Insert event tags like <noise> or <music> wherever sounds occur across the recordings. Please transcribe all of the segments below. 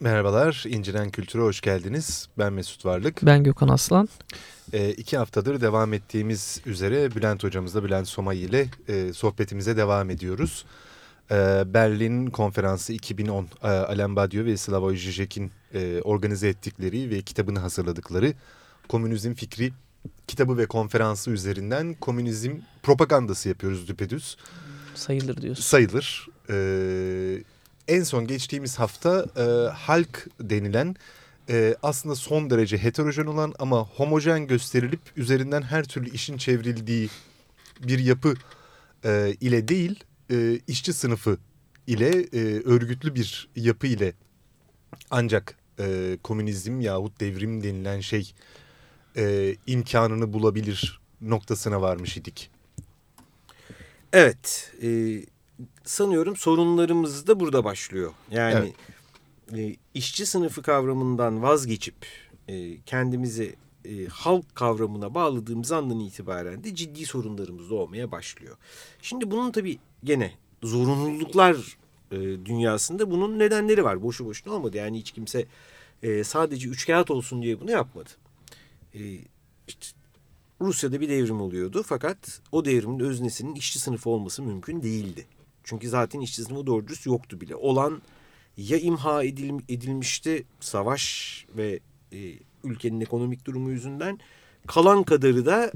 Merhabalar, İncelen Kültür'e hoş geldiniz. Ben Mesut Varlık. Ben Gökhan Aslan. E, iki haftadır devam ettiğimiz üzere Bülent hocamızla, Bülent Somay ile e, sohbetimize devam ediyoruz. E, Berlin Konferansı 2010, e, Alain Badiou ve Slavoj Žižek'in e, organize ettikleri ve kitabını hazırladıkları Komünizm Fikri kitabı ve konferansı üzerinden komünizm propagandası yapıyoruz düpedüz. Sayılır diyorsun. Sayılır. Ee, en son geçtiğimiz hafta e, halk denilen e, aslında son derece heterojen olan ama homojen gösterilip üzerinden her türlü işin çevrildiği bir yapı e, ile değil e, işçi sınıfı ile e, örgütlü bir yapı ile ancak e, komünizm yahut devrim denilen şey e, imkanını bulabilir noktasına varmış idik. Evet, e, sanıyorum sorunlarımız da burada başlıyor. Yani evet. e, işçi sınıfı kavramından vazgeçip e, kendimizi e, halk kavramına bağladığımız andan itibaren de ciddi sorunlarımız doğmaya başlıyor. Şimdi bunun tabii gene zorunluluklar e, dünyasında bunun nedenleri var. Boşu boşuna olmadı. Yani hiç kimse e, sadece üç kağıt olsun diye bunu yapmadı. E, işte Rusya'da bir devrim oluyordu fakat o devrimin öznesinin işçi sınıfı olması mümkün değildi. Çünkü zaten işçi sınıfı doğru yoktu bile. Olan ya imha edil, edilmişti savaş ve e, ülkenin ekonomik durumu yüzünden kalan kadarı da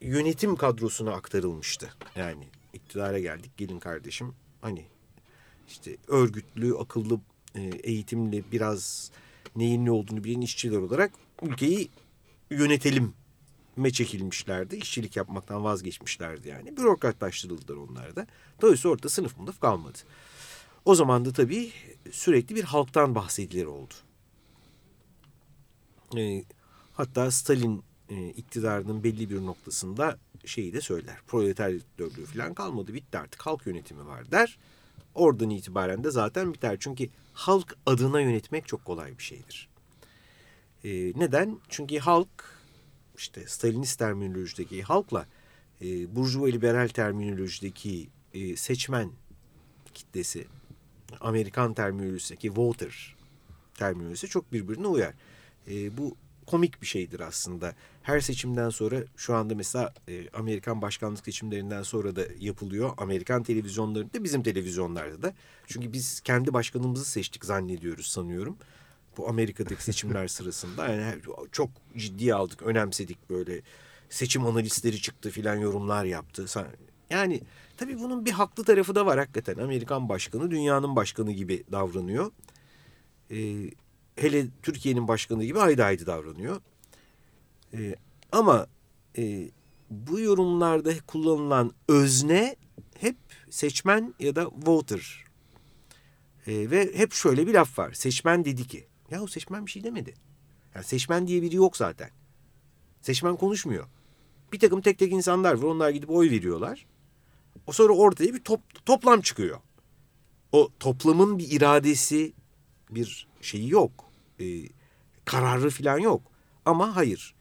yönetim kadrosuna aktarılmıştı. Yani iktidara geldik gelin kardeşim hani işte örgütlü, akıllı, e, eğitimli biraz neyin ne olduğunu bilen işçiler olarak ülkeyi yönetelim me çekilmişlerdi. İşçilik yapmaktan vazgeçmişlerdi yani. Bürokratlaştırıldılar onlar da. Dolayısıyla orada sınıf mınıf kalmadı. O zaman da tabii sürekli bir halktan bahsedilir oldu. E, hatta Stalin e, iktidarının belli bir noktasında şeyi de söyler. Proleter dörtlüğü falan kalmadı bitti artık halk yönetimi var der. Oradan itibaren de zaten biter. Çünkü halk adına yönetmek çok kolay bir şeydir. E, neden? Çünkü halk işte Stalinist terminolojideki halkla e, burjuva liberal terminolojideki e, seçmen kitlesi Amerikan terminolojisindeki voter terminolojisi çok birbirine uyar. E, bu komik bir şeydir aslında. Her seçimden sonra şu anda mesela e, Amerikan başkanlık seçimlerinden sonra da yapılıyor. Amerikan televizyonlarında bizim televizyonlarda da. Çünkü biz kendi başkanımızı seçtik zannediyoruz sanıyorum bu Amerika'daki seçimler sırasında yani çok ciddiye aldık, önemsedik böyle seçim analistleri çıktı filan yorumlar yaptı. Yani tabii bunun bir haklı tarafı da var hakikaten. Amerikan başkanı dünyanın başkanı gibi davranıyor. Ee, hele Türkiye'nin başkanı gibi haydi haydi davranıyor. Ee, ama e, bu yorumlarda kullanılan özne hep seçmen ya da voter. Ee, ve hep şöyle bir laf var. Seçmen dedi ki Yahu seçmen bir şey demedi. Yani seçmen diye biri yok zaten. Seçmen konuşmuyor. Bir takım tek tek insanlar var. Onlar gidip oy veriyorlar. O sonra ortaya bir top, toplam çıkıyor. O toplamın bir iradesi, bir şeyi yok. Ee, kararı falan yok. Ama hayır.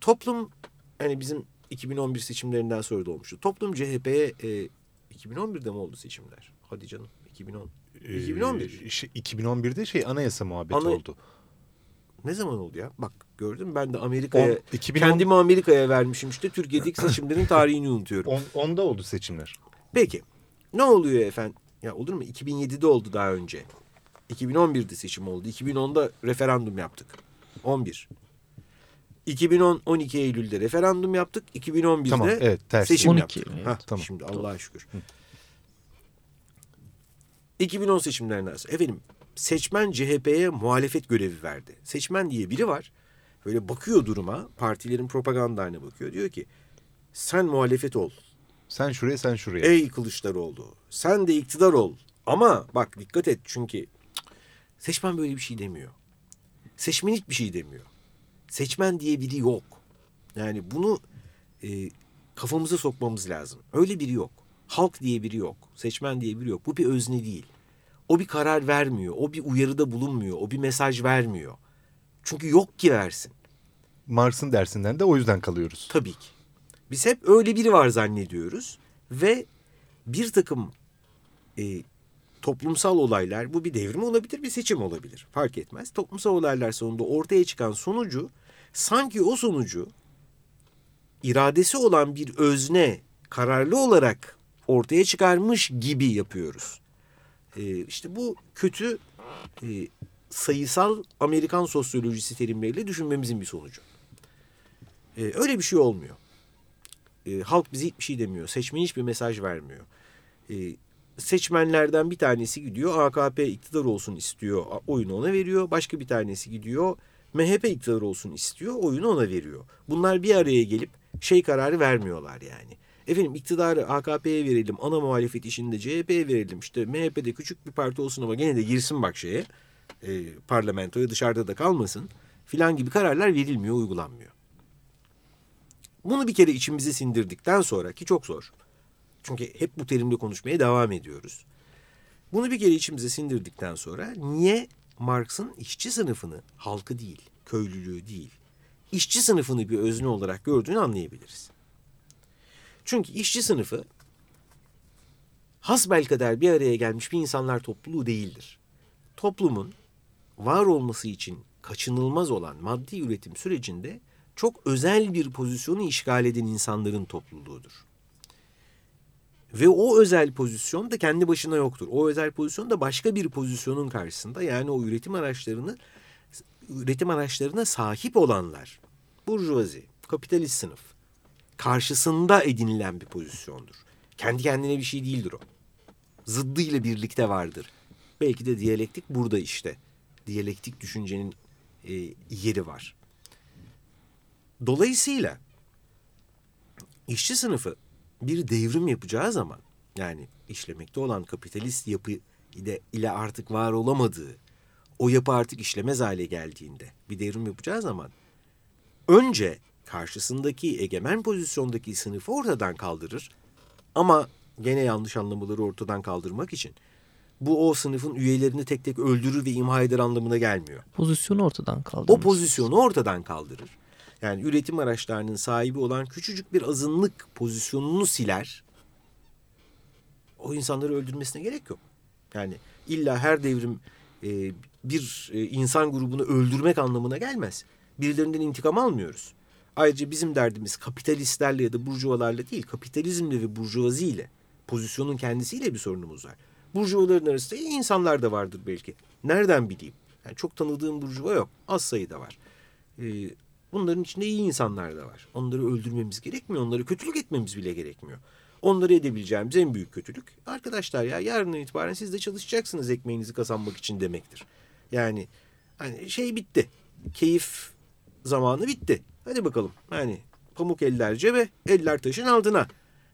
Toplum hani bizim 2011 seçimlerinden sonra da olmuştu. Toplum CHP'ye e, 2011'de mi oldu seçimler? Hadi canım 2010. 2011. Ee, şey, 2011'de şey anayasa muhabbeti Ana... oldu. Ne zaman oldu ya? Bak gördün ben de Amerika'ya 2010... kendimi Amerika'ya vermişim işte Türkiye'deki <coughs> seçimlerin tarihini unutuyorum. On, onda oldu seçimler. Peki ne oluyor efendim? Ya olur mu? 2007'de oldu daha önce. 2011'de seçim oldu. 2010'da referandum yaptık. 11. 2010 12 Eylül'de referandum yaptık. 2011'de tamam, evet, ters. seçim 12, yaptık. Evet, Hah, tamam. Şimdi Allah'a şükür. Hı. 2010 seçimlerinden sonra efendim seçmen CHP'ye muhalefet görevi verdi. Seçmen diye biri var. Böyle bakıyor duruma, partilerin propagandalarına bakıyor. Diyor ki sen muhalefet ol. Sen şuraya sen şuraya. Ey Kılıçdaroğlu sen de iktidar ol. Ama bak dikkat et çünkü seçmen böyle bir şey demiyor. Seçmen hiçbir şey demiyor. Seçmen diye biri yok. Yani bunu e, kafamıza sokmamız lazım. Öyle biri yok. Halk diye biri yok. Seçmen diye biri yok. Bu bir özne değil. O bir karar vermiyor. O bir uyarıda bulunmuyor. O bir mesaj vermiyor. Çünkü yok ki versin. Marx'ın dersinden de o yüzden kalıyoruz. Tabii ki. Biz hep öyle biri var zannediyoruz. Ve bir takım e, toplumsal olaylar bu bir devrim olabilir bir seçim olabilir fark etmez. Toplumsal olaylar sonunda ortaya çıkan sonucu sanki o sonucu iradesi olan bir özne kararlı olarak ortaya çıkarmış gibi yapıyoruz. Ee, işte bu kötü e, sayısal Amerikan sosyolojisi terimleriyle düşünmemizin bir sonucu. Ee, öyle bir şey olmuyor. Ee, halk bize hiçbir şey demiyor. Seçmen hiçbir mesaj vermiyor. Ee, seçmenlerden bir tanesi gidiyor AKP iktidar olsun istiyor. Oyunu ona veriyor. Başka bir tanesi gidiyor MHP iktidar olsun istiyor. Oyunu ona veriyor. Bunlar bir araya gelip şey kararı vermiyorlar yani. Efendim iktidarı AKP'ye verelim, ana muhalefet işinde CHP'ye verelim. İşte MHP'de küçük bir parti olsun ama gene de girsin bak şeye. E, parlamentoya dışarıda da kalmasın. Filan gibi kararlar verilmiyor, uygulanmıyor. Bunu bir kere içimize sindirdikten sonra ki çok zor. Çünkü hep bu terimle konuşmaya devam ediyoruz. Bunu bir kere içimize sindirdikten sonra niye Marx'ın işçi sınıfını, halkı değil, köylülüğü değil, işçi sınıfını bir özne olarak gördüğünü anlayabiliriz. Çünkü işçi sınıfı hasbelkader bir araya gelmiş bir insanlar topluluğu değildir. Toplumun var olması için kaçınılmaz olan maddi üretim sürecinde çok özel bir pozisyonu işgal eden insanların topluluğudur. Ve o özel pozisyon da kendi başına yoktur. O özel pozisyon da başka bir pozisyonun karşısında yani o üretim araçlarını üretim araçlarına sahip olanlar, burjuvazi, kapitalist sınıf karşısında edinilen bir pozisyondur. Kendi kendine bir şey değildir o. Zıddıyla birlikte vardır. Belki de diyalektik burada işte. Diyalektik düşüncenin e, yeri var. Dolayısıyla işçi sınıfı bir devrim yapacağı zaman yani işlemekte olan kapitalist yapı ile, ile artık var olamadığı o yapı artık işlemez hale geldiğinde bir devrim yapacağı zaman önce karşısındaki egemen pozisyondaki sınıfı ortadan kaldırır ama gene yanlış anlamaları ortadan kaldırmak için bu o sınıfın üyelerini tek tek öldürür ve imha eder anlamına gelmiyor. Pozisyonu ortadan kaldırır. O pozisyonu ortadan kaldırır. Yani üretim araçlarının sahibi olan küçücük bir azınlık pozisyonunu siler. O insanları öldürmesine gerek yok. Yani illa her devrim e, bir e, insan grubunu öldürmek anlamına gelmez. Birilerinden intikam almıyoruz. Ayrıca bizim derdimiz kapitalistlerle ya da burjuvalarla değil, kapitalizmle ve burjuvaziyle, pozisyonun kendisiyle bir sorunumuz var. Burjuvaların arasında iyi insanlar da vardır belki. Nereden bileyim? Yani çok tanıdığım burjuva yok. Az sayıda var. Ee, bunların içinde iyi insanlar da var. Onları öldürmemiz gerekmiyor. Onları kötülük etmemiz bile gerekmiyor. Onları edebileceğimiz en büyük kötülük. Arkadaşlar ya yarından itibaren siz de çalışacaksınız ekmeğinizi kazanmak için demektir. Yani hani şey bitti. Keyif zamanı bitti. Hadi bakalım yani pamuk eller cebe, eller taşın altına.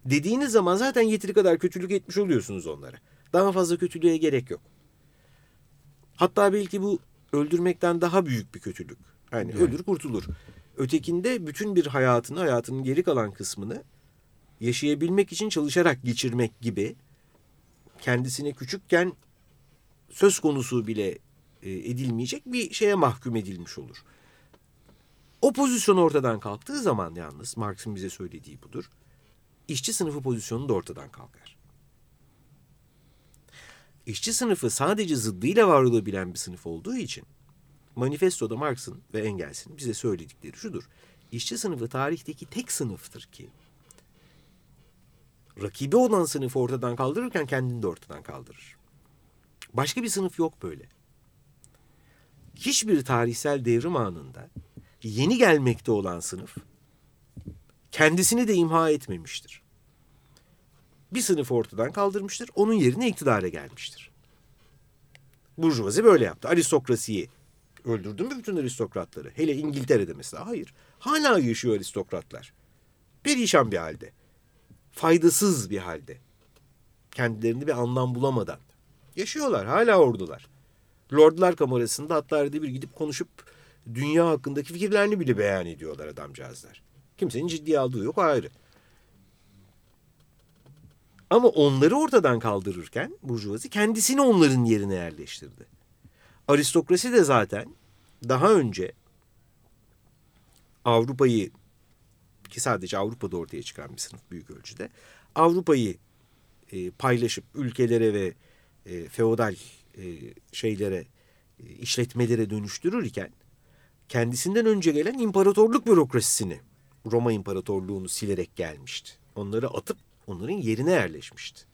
Dediğiniz zaman zaten yeteri kadar kötülük etmiş oluyorsunuz onlara. Daha fazla kötülüğe gerek yok. Hatta belki bu öldürmekten daha büyük bir kötülük. Yani evet. ölür kurtulur. Ötekinde bütün bir hayatını, hayatının geri kalan kısmını yaşayabilmek için çalışarak geçirmek gibi kendisine küçükken söz konusu bile e, edilmeyecek bir şeye mahkum edilmiş olur. O pozisyon ortadan kalktığı zaman yalnız Marx'ın bize söylediği budur. İşçi sınıfı pozisyonu da ortadan kalkar. İşçi sınıfı sadece zıddıyla var olabilen bir sınıf olduğu için manifestoda Marx'ın ve Engels'in bize söyledikleri şudur. İşçi sınıfı tarihteki tek sınıftır ki rakibi olan sınıfı ortadan kaldırırken kendini de ortadan kaldırır. Başka bir sınıf yok böyle. Hiçbir tarihsel devrim anında yeni gelmekte olan sınıf kendisini de imha etmemiştir. Bir sınıf ortadan kaldırmıştır, onun yerine iktidara gelmiştir. Burjuvazi böyle yaptı. Aristokrasiyi öldürdü mü bütün aristokratları? Hele İngiltere'de mesela hayır. Hala yaşıyor aristokratlar. Perişan bir halde. Faydasız bir halde. Kendilerini bir anlam bulamadan. Yaşıyorlar, hala ordular. Lordlar kamerasında hatta arada bir gidip konuşup dünya hakkındaki fikirlerini bile beyan ediyorlar adamcağızlar. Kimsenin ciddiye aldığı yok ayrı. Ama onları ortadan kaldırırken Burjuvazi kendisini onların yerine yerleştirdi. Aristokrasi de zaten daha önce Avrupa'yı ki sadece Avrupa'da ortaya çıkan bir sınıf büyük ölçüde Avrupa'yı e, paylaşıp ülkelere ve e, feodal e, şeylere, e, işletmelere dönüştürürken kendisinden önce gelen imparatorluk bürokrasisini, Roma İmparatorluğunu silerek gelmişti. Onları atıp onların yerine yerleşmişti.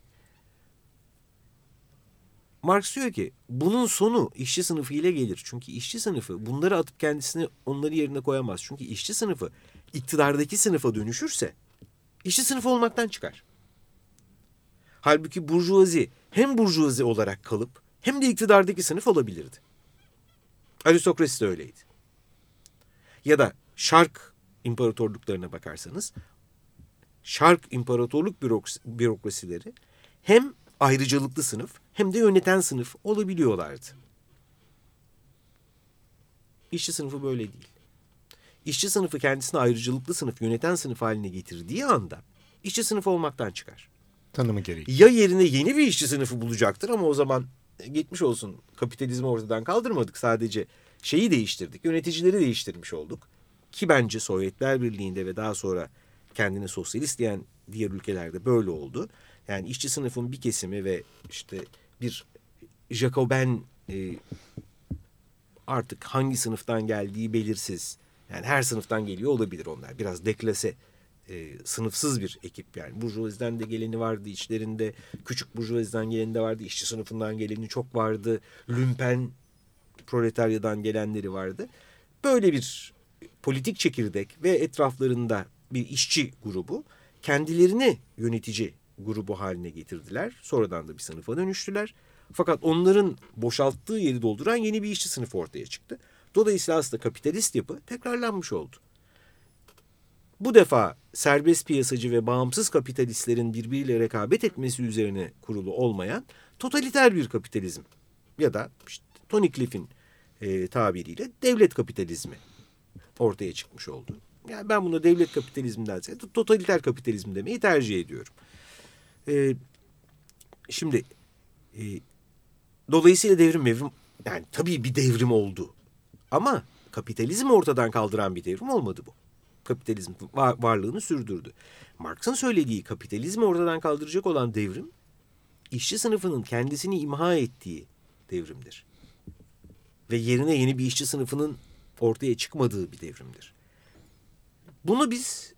Marx diyor ki bunun sonu işçi sınıfı ile gelir. Çünkü işçi sınıfı bunları atıp kendisini onları yerine koyamaz. Çünkü işçi sınıfı iktidardaki sınıfa dönüşürse işçi sınıfı olmaktan çıkar. Halbuki burjuvazi hem burjuvazi olarak kalıp hem de iktidardaki sınıf olabilirdi. Aristokrasi de öyleydi. Ya da Şark imparatorluklarına bakarsanız Şark imparatorluk bürokrasileri hem ayrıcalıklı sınıf hem de yöneten sınıf olabiliyorlardı. İşçi sınıfı böyle değil. İşçi sınıfı kendisini ayrıcalıklı sınıf, yöneten sınıf haline getirdiği anda işçi sınıfı olmaktan çıkar. Tanımı gereği. Ya yerine yeni bir işçi sınıfı bulacaktır ama o zaman gitmiş olsun kapitalizmi ortadan kaldırmadık. Sadece şeyi değiştirdik, yöneticileri değiştirmiş olduk. Ki bence Sovyetler Birliği'nde ve daha sonra kendini sosyalist diyen diğer ülkelerde böyle oldu. Yani işçi sınıfın bir kesimi ve işte bir Jacoben e, artık hangi sınıftan geldiği belirsiz. Yani her sınıftan geliyor olabilir onlar. Biraz deklase, e, sınıfsız bir ekip yani. Burjuvaziden de geleni vardı içlerinde. Küçük burjuvaziden geleni de vardı. işçi sınıfından geleni çok vardı. Lümpen proletaryadan gelenleri vardı. Böyle bir politik çekirdek ve etraflarında bir işçi grubu kendilerini yönetici grubu haline getirdiler. Sonradan da bir sınıfa dönüştüler. Fakat onların boşalttığı yeri dolduran yeni bir işçi sınıfı ortaya çıktı. Dolayısıyla aslında kapitalist yapı tekrarlanmış oldu. Bu defa serbest piyasacı ve bağımsız kapitalistlerin birbiriyle rekabet etmesi üzerine kurulu olmayan totaliter bir kapitalizm ya da işte Tony Cliff'in e, tabiriyle devlet kapitalizmi ortaya çıkmış oldu. Yani ben buna devlet kapitalizminden ziyade totaliter kapitalizm demeyi tercih ediyorum. E, şimdi e, dolayısıyla devrim mevrim yani tabii bir devrim oldu. Ama kapitalizmi ortadan kaldıran bir devrim olmadı bu. Kapitalizm var, varlığını sürdürdü. Marx'ın söylediği kapitalizmi ortadan kaldıracak olan devrim işçi sınıfının kendisini imha ettiği devrimdir. Ve yerine yeni bir işçi sınıfının ortaya çıkmadığı bir devrimdir. Bunu biz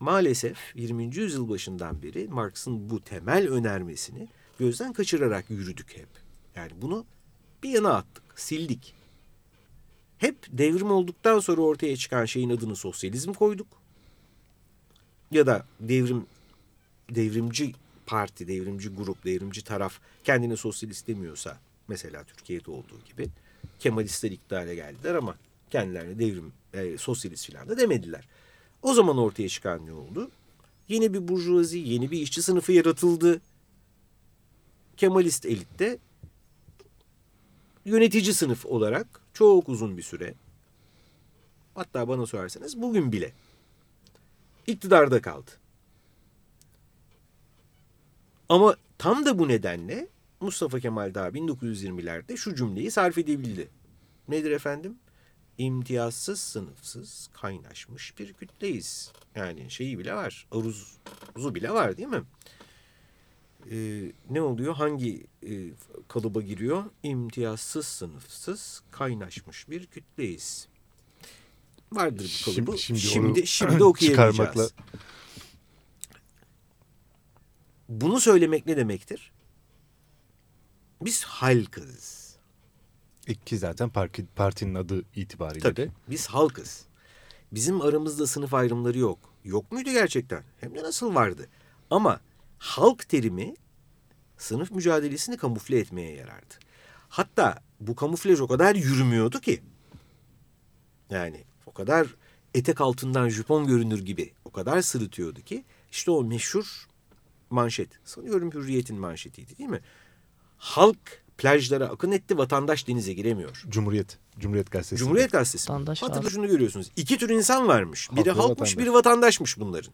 maalesef 20. yüzyıl başından beri Marx'ın bu temel önermesini gözden kaçırarak yürüdük hep. Yani bunu bir yana attık, sildik. Hep devrim olduktan sonra ortaya çıkan şeyin adını sosyalizm koyduk. Ya da devrim devrimci parti, devrimci grup, devrimci taraf kendini sosyalist demiyorsa mesela Türkiye'de olduğu gibi Kemalistler iktidara geldiler ama kendilerine devrim, e, sosyalist falan da demediler. O zaman ortaya çıkan ne oldu? Yeni bir burjuvazi, yeni bir işçi sınıfı yaratıldı. Kemalist elitte yönetici sınıf olarak çok uzun bir süre hatta bana sorarsanız bugün bile iktidarda kaldı. Ama tam da bu nedenle Mustafa Kemal daha 1920'lerde şu cümleyi sarf edebildi. Nedir efendim? imtiyazsız sınıfsız kaynaşmış bir kütleyiz. Yani şeyi bile var. Aruzu bile var değil mi? Ee, ne oluyor? Hangi e, kalıba giriyor? İmtiyazsız sınıfsız kaynaşmış bir kütleyiz. Vardır bu kalıbı. Şimdi, şimdi, şimdi, <clears throat> şimdi okuyamayacağız. Bunu söylemek ne demektir? Biz halkız ki zaten parti, partinin adı itibariyle Tabii, de. Biz halkız. Bizim aramızda sınıf ayrımları yok. Yok muydu gerçekten? Hem de nasıl vardı? Ama halk terimi sınıf mücadelesini kamufle etmeye yarardı. Hatta bu kamuflaj o kadar yürümüyordu ki. Yani o kadar etek altından jupon görünür gibi o kadar sırıtıyordu ki işte o meşhur manşet. Sanıyorum Hürriyet'in manşetiydi değil mi? Halk plajlara akın etti. Vatandaş denize giremiyor. Cumhuriyet. Cumhuriyet Gazetesi. Cumhuriyet Gazetesi. Vatandaş Hatta şunu görüyorsunuz. İki tür insan varmış. Biri Halk halkmış, biri vatandaşmış bunların.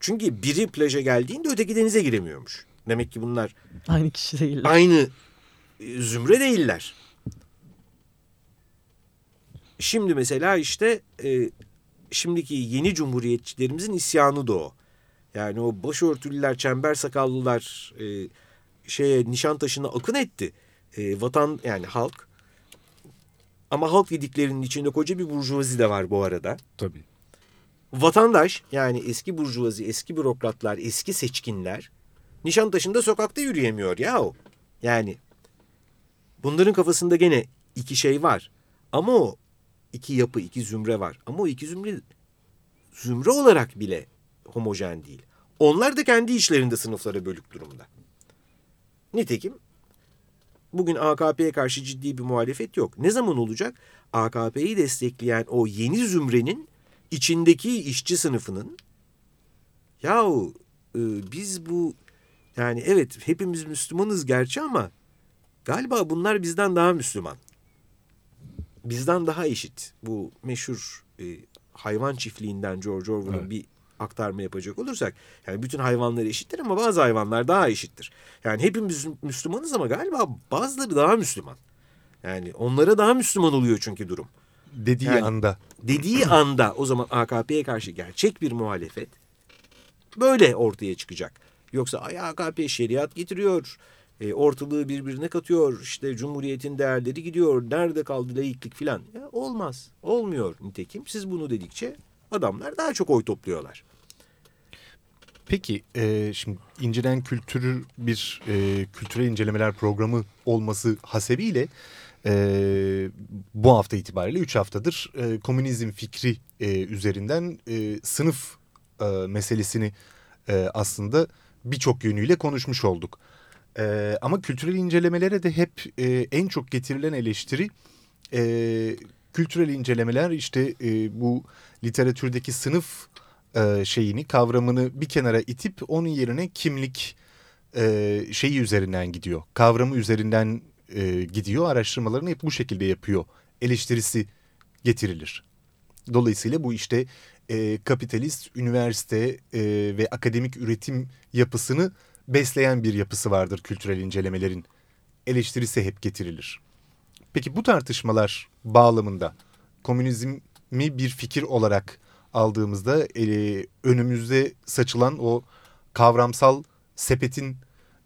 Çünkü biri plaja geldiğinde öteki denize giremiyormuş. Demek ki bunlar aynı kişi değiller. Aynı e, zümre değiller. Şimdi mesela işte e, şimdiki yeni cumhuriyetçilerimizin isyanı da o. Yani o başörtülüler, çember sakallılar, e, şeye Nişantaşı'na akın etti. E, vatan yani halk. Ama halk dediklerinin içinde koca bir burjuvazi de var bu arada. Tabii. Vatandaş yani eski burjuvazi, eski bürokratlar, eski seçkinler Nişantaşı'nda sokakta yürüyemiyor ya o. Yani bunların kafasında gene iki şey var. Ama o iki yapı, iki zümre var. Ama o iki zümre zümre olarak bile homojen değil. Onlar da kendi içlerinde sınıflara bölük durumda. Nitekim bugün AKP'ye karşı ciddi bir muhalefet yok. Ne zaman olacak? AKP'yi destekleyen o yeni zümrenin içindeki işçi sınıfının yahu e, biz bu yani evet hepimiz Müslümanız gerçi ama galiba bunlar bizden daha Müslüman. Bizden daha eşit. Bu meşhur e, hayvan çiftliğinden George Orwell'ın Evet. bir aktarma yapacak olursak yani bütün hayvanlar eşittir ama bazı hayvanlar daha eşittir. Yani hepimiz Müslümanız ama galiba bazıları daha Müslüman. Yani onlara daha Müslüman oluyor çünkü durum. Dediği Yani- anda. Dediği <clears throat> anda o zaman AKP'ye karşı gerçek bir muhalefet böyle ortaya çıkacak. Yoksa ay AKP şeriat getiriyor, e, ortalığı birbirine katıyor, işte cumhuriyetin değerleri gidiyor, nerede kaldı laiklik filan. Olmaz, olmuyor nitekim. Siz bunu dedikçe adamlar daha çok oy topluyorlar. Peki e, şimdi incelen kültürü bir e, kültürel incelemeler programı olması hasebiyle e, bu hafta itibariyle 3 haftadır e, komünizm fikri e, üzerinden e, sınıf e, meselesini e, aslında birçok yönüyle konuşmuş olduk. E, ama kültürel incelemelere de hep e, en çok getirilen eleştiri e, kültürel incelemeler işte e, bu literatürdeki sınıf e, şeyini kavramını bir kenara itip onun yerine kimlik e, şeyi üzerinden gidiyor. Kavramı üzerinden e, gidiyor. Araştırmalarını hep bu şekilde yapıyor. Eleştirisi getirilir. Dolayısıyla bu işte e, kapitalist üniversite e, ve akademik üretim yapısını besleyen bir yapısı vardır kültürel incelemelerin. Eleştirisi hep getirilir. Peki bu tartışmalar bağlamında komünizmi bir fikir olarak aldığımızda e, önümüzde saçılan o kavramsal sepetin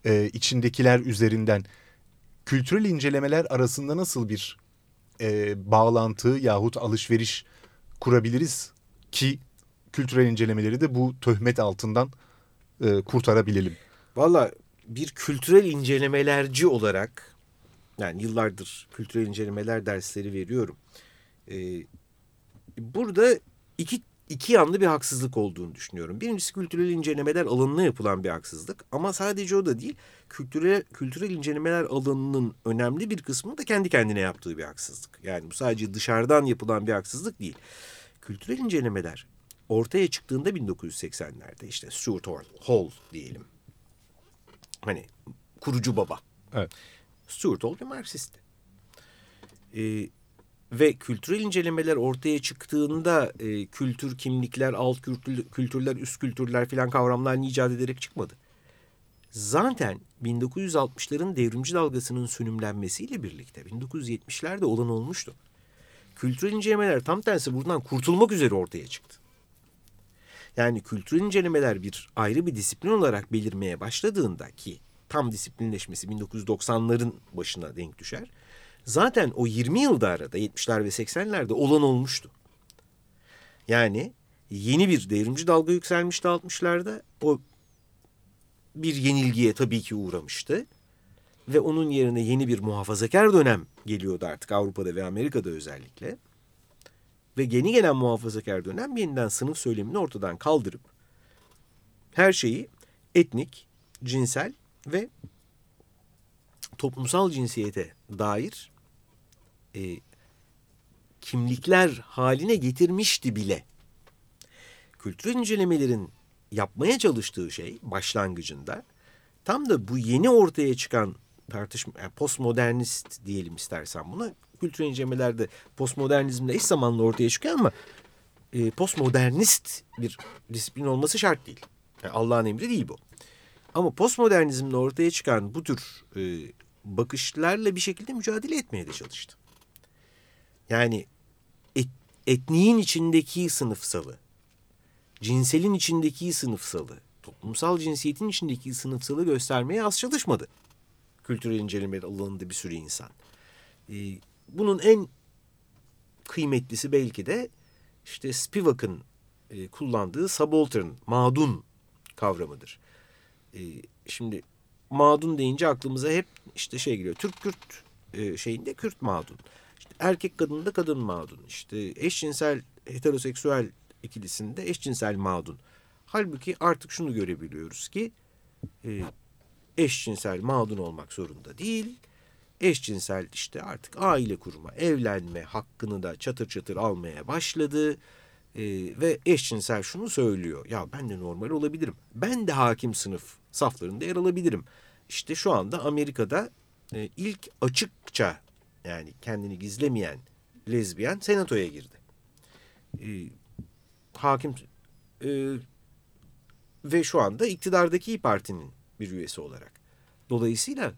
e, içindekiler üzerinden kültürel incelemeler arasında nasıl bir e, bağlantı yahut alışveriş kurabiliriz ki kültürel incelemeleri de bu töhmet altından e, kurtarabilelim. Valla bir kültürel incelemelerci olarak yani yıllardır kültürel incelemeler dersleri veriyorum. Ee, burada iki, iki yanlı bir haksızlık olduğunu düşünüyorum. Birincisi kültürel incelemeler alanına yapılan bir haksızlık. Ama sadece o da değil. Kültürel, kültürel incelemeler alanının önemli bir kısmını da kendi kendine yaptığı bir haksızlık. Yani bu sadece dışarıdan yapılan bir haksızlık değil. Kültürel incelemeler ortaya çıktığında 1980'lerde işte Stuart Hall, diyelim hani kurucu baba. Evet. Stuart Hall bir Marksist. Ee, ve kültürel incelemeler ortaya çıktığında e, kültür, kimlikler, alt kültür, kültürler, üst kültürler filan kavramlarını icat ederek çıkmadı. Zaten 1960'ların devrimci dalgasının sönümlenmesiyle birlikte 1970'lerde olan olmuştu. Kültürel incelemeler tam tersi buradan kurtulmak üzere ortaya çıktı. Yani kültürel incelemeler bir ayrı bir disiplin olarak belirmeye başladığında ki tam disiplinleşmesi 1990'ların başına denk düşer. Zaten o 20 yılda arada 70'ler ve 80'lerde olan olmuştu. Yani yeni bir devrimci dalga yükselmişti 60'larda. O bir yenilgiye tabii ki uğramıştı. Ve onun yerine yeni bir muhafazakar dönem geliyordu artık Avrupa'da ve Amerika'da özellikle. Ve yeni gelen muhafazakar dönem yeniden sınıf söylemini ortadan kaldırıp her şeyi etnik, cinsel ve toplumsal cinsiyete dair e, kimlikler haline getirmişti bile. Kültürel incelemelerin yapmaya çalıştığı şey başlangıcında tam da bu yeni ortaya çıkan tartışma, yani postmodernist diyelim istersen buna. Kültürel incelemelerde postmodernizmle eş zamanlı ortaya çıkıyor ama e, postmodernist bir disiplin olması şart değil. Yani Allah'ın emri değil bu. Ama postmodernizmle ortaya çıkan bu tür e, bakışlarla bir şekilde mücadele etmeye de çalıştı. Yani et, etniğin içindeki sınıfsalı, cinselin içindeki sınıfsalı, toplumsal cinsiyetin içindeki sınıfsalı göstermeye az çalışmadı. Kültürel inceleme alanında bir sürü insan. E, bunun en kıymetlisi belki de işte Spivak'ın e, kullandığı subaltern, mağdun kavramıdır. E, şimdi mağdun deyince aklımıza hep işte şey geliyor. Türk-Kürt e, şeyinde Kürt mağdun. İşte erkek kadında kadın mağdun. İşte eşcinsel heteroseksüel ikilisinde eşcinsel mağdun. Halbuki artık şunu görebiliyoruz ki e, eşcinsel mağdun olmak zorunda değil. Eşcinsel işte artık aile kurma, evlenme hakkını da çatır çatır almaya başladı. E, ve eşcinsel şunu söylüyor. Ya ben de normal olabilirim. Ben de hakim sınıf saflarında yer alabilirim. İşte şu anda Amerika'da e, ilk açıkça yani kendini gizlemeyen lezbiyen senatoya girdi. E, hakim e, ve şu anda iktidardaki İYİ Parti'nin bir üyesi olarak. Dolayısıyla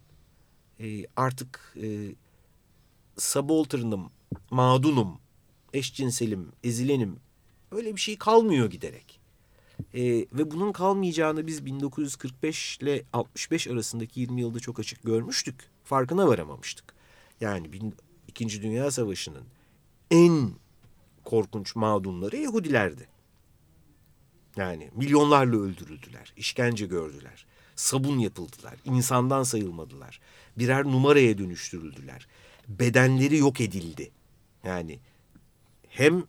e, artık e, subalternım, mağdunum, eşcinselim, ezilenim öyle bir şey kalmıyor giderek. E, ve bunun kalmayacağını biz 1945 ile 65 arasındaki 20 yılda çok açık görmüştük. Farkına varamamıştık. Yani bin, İkinci Dünya Savaşı'nın en korkunç mağdunları Yahudilerdi. Yani milyonlarla öldürüldüler, işkence gördüler, sabun yapıldılar, insandan sayılmadılar, birer numaraya dönüştürüldüler, bedenleri yok edildi. Yani hem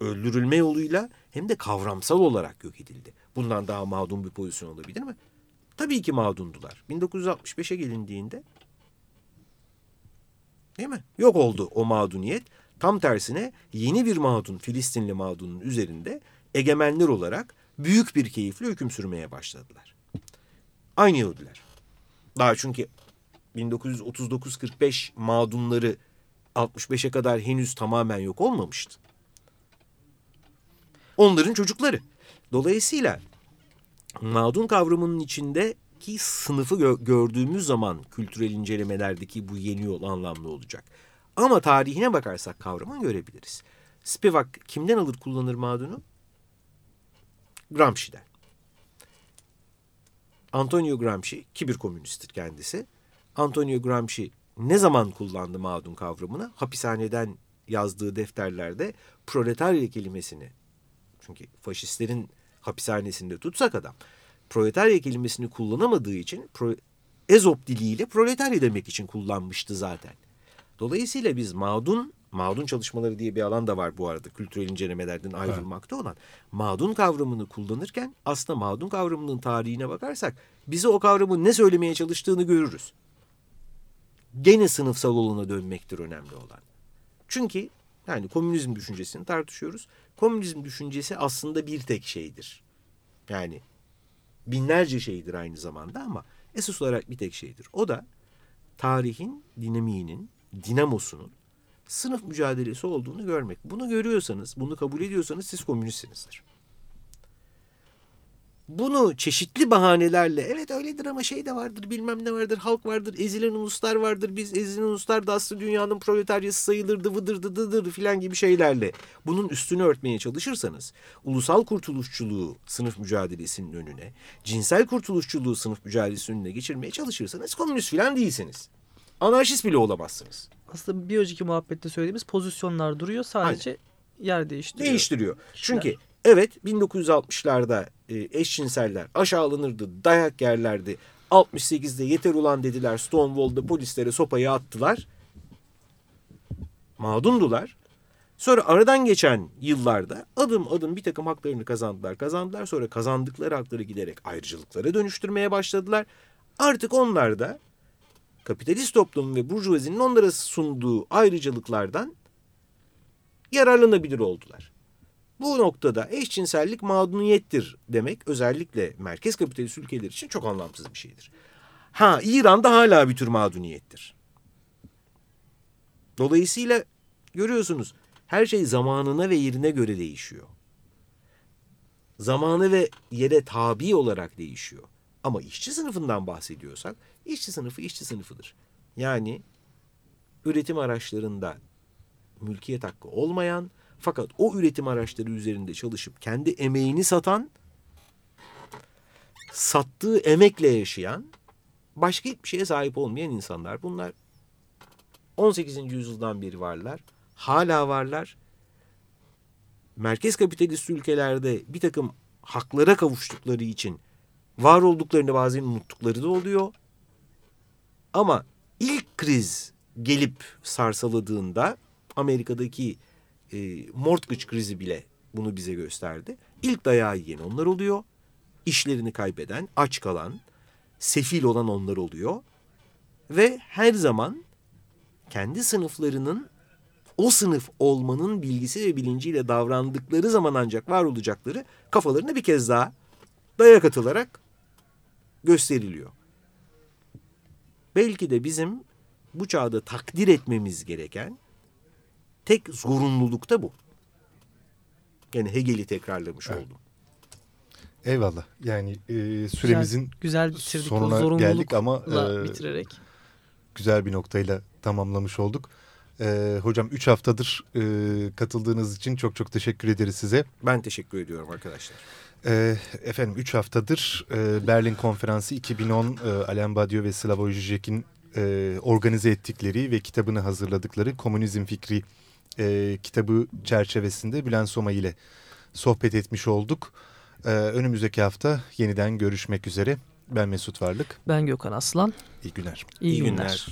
öldürülme yoluyla hem de kavramsal olarak yok edildi. Bundan daha mağdun bir pozisyon olabilir mi? Tabii ki mağdundular. 1965'e gelindiğinde değil mi? Yok oldu o mağduniyet. Tam tersine yeni bir mağdun, Filistinli mağdunun üzerinde egemenler olarak büyük bir keyifle hüküm sürmeye başladılar. Aynı Yahudiler. Daha çünkü 1939-45 mağdunları 65'e kadar henüz tamamen yok olmamıştı. Onların çocukları. Dolayısıyla mağdun kavramının içindeki sınıfı gö gördüğümüz zaman kültürel incelemelerdeki bu yeni yol anlamlı olacak. Ama tarihine bakarsak kavramı görebiliriz. Spivak kimden alır kullanır mağdunu? Gramsci'den. Antonio Gramsci ki bir komünisttir kendisi. Antonio Gramsci ne zaman kullandı mağdun kavramını? Hapishaneden yazdığı defterlerde proletarya kelimesini çünkü faşistlerin hapishanesinde tutsak adam proletarya kelimesini kullanamadığı için pro, Ezop diliyle proletarya demek için kullanmıştı zaten. Dolayısıyla biz mağdun, mağdun çalışmaları diye bir alan da var bu arada kültürel incelemelerden ayrılmakta olan. Mağdun kavramını kullanırken aslında mağdun kavramının tarihine bakarsak bize o kavramın ne söylemeye çalıştığını görürüz. Gene sınıfsal olana dönmektir önemli olan. Çünkü yani komünizm düşüncesini tartışıyoruz. Komünizm düşüncesi aslında bir tek şeydir. Yani binlerce şeydir aynı zamanda ama esas olarak bir tek şeydir. O da tarihin dinamiğinin, dinamosunun sınıf mücadelesi olduğunu görmek. Bunu görüyorsanız, bunu kabul ediyorsanız siz komünistsinizdir. Bunu çeşitli bahanelerle evet öyledir ama şey de vardır bilmem ne vardır halk vardır ezilen uluslar vardır biz ezilen uluslar da aslında dünyanın proletaryası sayılırdı vıdırdı dıdırdı filan gibi şeylerle bunun üstünü örtmeye çalışırsanız ulusal kurtuluşçuluğu sınıf mücadelesinin önüne cinsel kurtuluşçuluğu sınıf mücadelesinin önüne geçirmeye çalışırsanız komünist filan değilsiniz. Anarşist bile olamazsınız. Aslında bir önceki muhabbette söylediğimiz pozisyonlar duruyor sadece yer değiştiriyor. Değiştiriyor. Çünkü evet 1960'larda e, eşcinseller aşağılanırdı, dayak yerlerdi. 68'de yeter ulan dediler Stonewall'da polislere sopayı attılar. Mağdundular. Sonra aradan geçen yıllarda adım adım bir takım haklarını kazandılar. Kazandılar sonra kazandıkları hakları giderek ayrıcalıklara dönüştürmeye başladılar. Artık onlar da kapitalist toplum ve burjuvazinin onlara sunduğu ayrıcalıklardan yararlanabilir oldular. Bu noktada eşcinsellik mağduniyettir demek özellikle merkez kapitalist ülkeler için çok anlamsız bir şeydir. Ha İran'da hala bir tür mağduniyettir. Dolayısıyla görüyorsunuz her şey zamanına ve yerine göre değişiyor. Zamanı ve yere tabi olarak değişiyor. Ama işçi sınıfından bahsediyorsak işçi sınıfı işçi sınıfıdır. Yani üretim araçlarında mülkiyet hakkı olmayan fakat o üretim araçları üzerinde çalışıp kendi emeğini satan, sattığı emekle yaşayan, başka hiçbir şeye sahip olmayan insanlar. Bunlar 18. yüzyıldan beri varlar. Hala varlar. Merkez kapitalist ülkelerde bir takım haklara kavuştukları için var olduklarını bazen unuttukları da oluyor. Ama ilk kriz gelip sarsaladığında Amerika'daki e, mortgage krizi bile bunu bize gösterdi. İlk dayağı yiyen onlar oluyor. İşlerini kaybeden, aç kalan, sefil olan onlar oluyor. Ve her zaman kendi sınıflarının o sınıf olmanın bilgisi ve bilinciyle davrandıkları zaman ancak var olacakları kafalarına bir kez daha dayak atılarak gösteriliyor. Belki de bizim bu çağda takdir etmemiz gereken tek zorunluluk da bu. Yani Hegel'i tekrarlamış Evet. oldum. Eyvallah. Yani e, süremizin Güzel bitirdik sonuna geldik ama, e, bitirerek. güzel bir noktayla tamamlamış olduk. E, hocam 3 haftadır e, katıldığınız için çok çok teşekkür ederiz size. Ben teşekkür ediyorum arkadaşlar. E, efendim 3 haftadır e, Berlin Konferansı 2010 e, Alain Badiou ve Slavoj Žižek'in e, organize ettikleri ve kitabını hazırladıkları Komünizm Fikri e, kitabı çerçevesinde Bülent Soma ile sohbet etmiş olduk. E, önümüzdeki hafta yeniden görüşmek üzere. Ben Mesut Varlık. Ben Gökhan Aslan. İyi günler. İyi, İyi günler. günler.